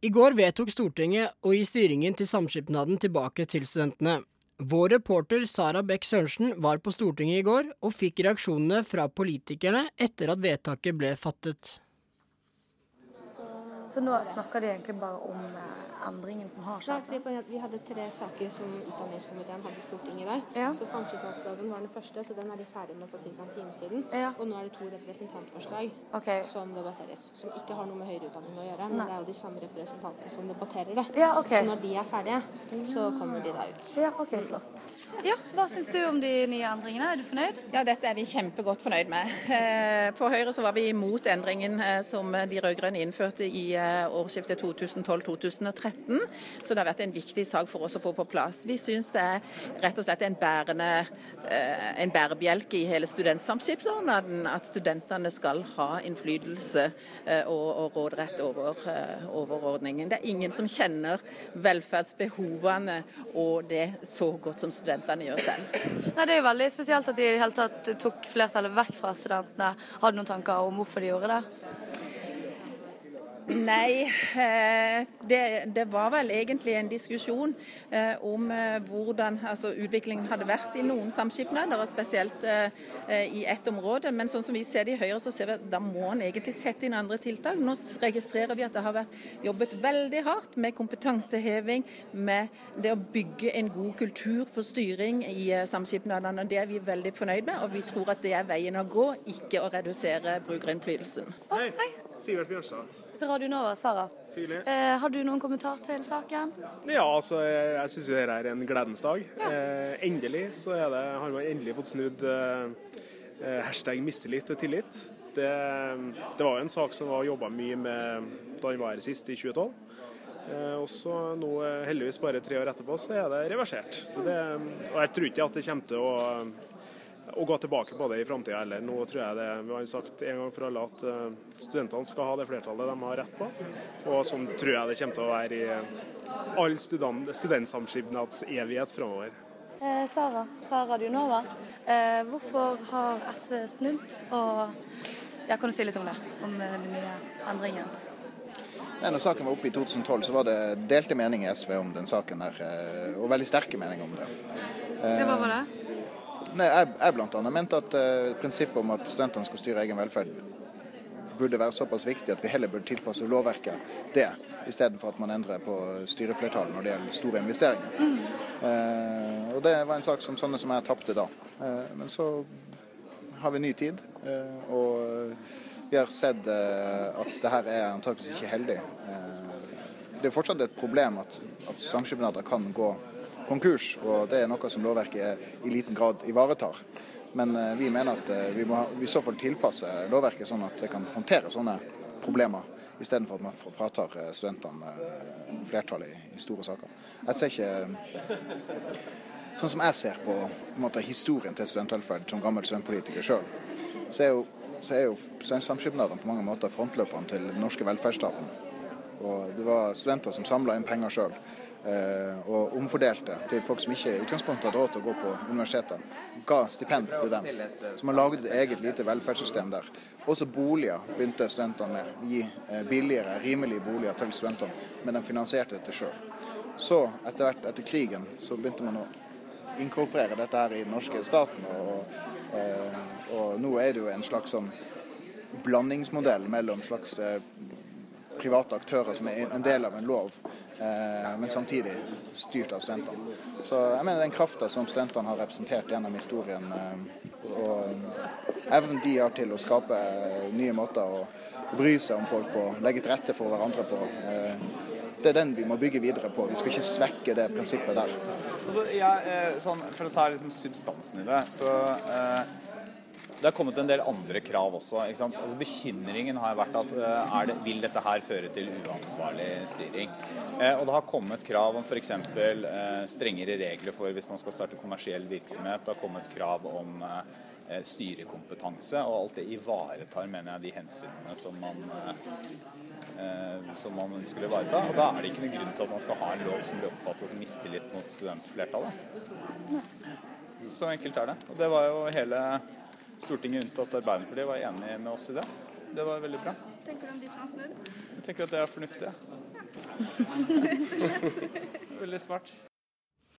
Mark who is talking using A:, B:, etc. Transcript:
A: I går vedtok Stortinget å gi styringen til samskipnaden tilbake til studentene. Vår reporter Sara Bech Sørensen var på Stortinget i går og fikk reaksjonene fra politikerne etter at vedtaket ble fattet.
B: Så nå snakker de egentlig bare om eh, endringen som har skjedd?
C: Nei, fordi Vi hadde tre saker som utdanningskomiteen hadde i Stortinget i dag.
B: Ja.
C: Så Samskipnadsloven var den første, så den er de ferdig med for ca. en time siden.
B: Ja.
C: Og nå er det to representantforslag
B: okay.
C: som debatteres. Som ikke har noe med høyere utdanning å gjøre, men
B: Nei.
C: det er jo de samme representantene som debatterer det.
B: Ja, okay.
C: Så når de er ferdige, så kommer de da ut.
B: Ja, ok, flott. Ja, Hva syns du om de nye endringene? Er du fornøyd?
D: Ja, dette er vi kjempegodt fornøyd med. Eh, På Høyre så var vi imot endringen eh, som de rød-grønne innførte i årsskiftet 2012-2013. Så det har vært en viktig sak for oss å få på plass. Vi syns det er rett og slett en, bærende, en bærebjelke i hele studentsamskipnaden at studentene skal ha innflytelse og, og råderett over, over ordningen. Det er ingen som kjenner velferdsbehovene og det så godt som studentene gjør selv.
B: Nei, Det er jo veldig spesielt at de i det hele tatt tok flertallet vekk fra studentene. Har du noen tanker om hvorfor de gjorde det?
D: Nei, eh, det, det var vel egentlig en diskusjon eh, om eh, hvordan altså, utviklingen hadde vært i noen samskipnader, og spesielt i ett område. Men sånn som vi ser det i Høyre, så ser vi at da må en egentlig sette inn andre tiltak. Nå registrerer vi at det har vært jobbet veldig hardt med kompetanseheving, med det å bygge en god kultur for styring i samskipnadene. og Det er vi veldig fornøyd med, og vi tror at det er veien å gå, ikke å redusere brukerinnflytelsen.
E: Hei. Sivert Bjørnstad.
B: Radio Nova, Sara. Eh, har du noen kommentar til saken?
E: Ja, altså, jeg, jeg syns dette er en gledens dag. Eh, endelig så det, har man endelig fått snudd eh, eh, hashtag mistillit til tillit. Det, det var jo en sak som var jobba mye med da han var her sist, i 2012. Eh, og så nå, eh, heldigvis bare tre år etterpå, så er det reversert. Så det, og jeg tror ikke at det kommer til å å gå tilbake på det i framtida heller. Nå tror jeg det, Vi har sagt en gang for alle at eh, studentene skal ha det flertallet de har rett på. Og sånn tror jeg det kommer til å være i all student, studentsamskipnads evighet framover.
B: Eh, Sara fra Radio Nova. Eh, hvorfor har SV snudd? Og ja, kan du si litt om det? Om eh, den nye endringen?
F: Nei, når saken var oppe i 2012, så var det delte meninger i SV om den saken her, eh, og veldig sterke meninger om det.
B: Det, hva var det?
F: Nei, jeg, jeg annet mente at uh, prinsippet om at studentene skal styre egen velferd, burde være såpass viktig at vi heller burde tilpasse lovverket det, istedenfor at man endrer på styreflertallet når det gjelder store investeringer. Eh, og Det var en sak som sånne som jeg tapte da. Eh, men så har vi ny tid, eh, og vi har sett eh, at det her er antakeligvis ikke heldig. Eh, det er fortsatt et problem at, at samskipnader kan gå konkurs, og det er noe som lovverket i liten grad ivaretar. Men eh, vi mener at eh, vi må i så fall tilpasse lovverket sånn at det kan håndtere sånne problemer, istedenfor at man fratar eh, studentene flertallet i, store saker. Jeg ser ikke Sånn som jeg ser på, på måte, historien til studentvelferd som gammel studentpolitiker sjøl, så er jo, så er jo samskipnadene på mange måter frontløperne til den norske velferdsstaten. Og det var studenter som samla inn penger sjøl og omfordelte til folk som ikke i utgangspunktet hadde råd til å gå på universiteter. Ga stipend til dem. Så man laget et eget lite velferdssystem der. Også boliger begynte studentene med. Gi eh, billigere, rimelige boliger til studentene, men de finansierte dette sjøl. Så etter hvert, etter krigen, så begynte man å inkorporere dette her i den norske staten. Og, og, og nå er det jo en slags sånn blandingsmodell mellom slags eh, private aktører som er en del av en lov, eh, men samtidig styrt av studentene. Så jeg mener den krafta som studentene har representert gjennom historien, eh, og evnen de har til å skape eh, nye måter å bry seg om folk på, legge til rette for hverandre på, det er den vi må bygge videre på. Vi skal ikke svekke det prinsippet der.
G: Altså, jeg, sånn, for å ta liksom substansen i det, så eh, det har kommet en del andre krav også. Altså, bekymringen har vært at eh, er det, vil dette her føre til uansvarlig styring? Eh, og det har kommet krav om f.eks. Eh, strengere regler for hvis man skal starte kommersiell virksomhet. Det har kommet krav om eh, styrekompetanse, og alt det ivaretar, mener jeg, de hensynene som man eh, eh, som man ønsker å ivareta. Og da er det ikke noen grunn til at man skal ha en lov som blir oppfattet som mistillit mot studentflertallet. Så enkelt er det. Og det var jo hele Stortinget unntatt Arbeiderpartiet var enig med oss i det. Det var veldig bra.
H: Tenker du om de som har snudd?
G: Jeg tenker at det er fornuftig. ja. Veldig smart.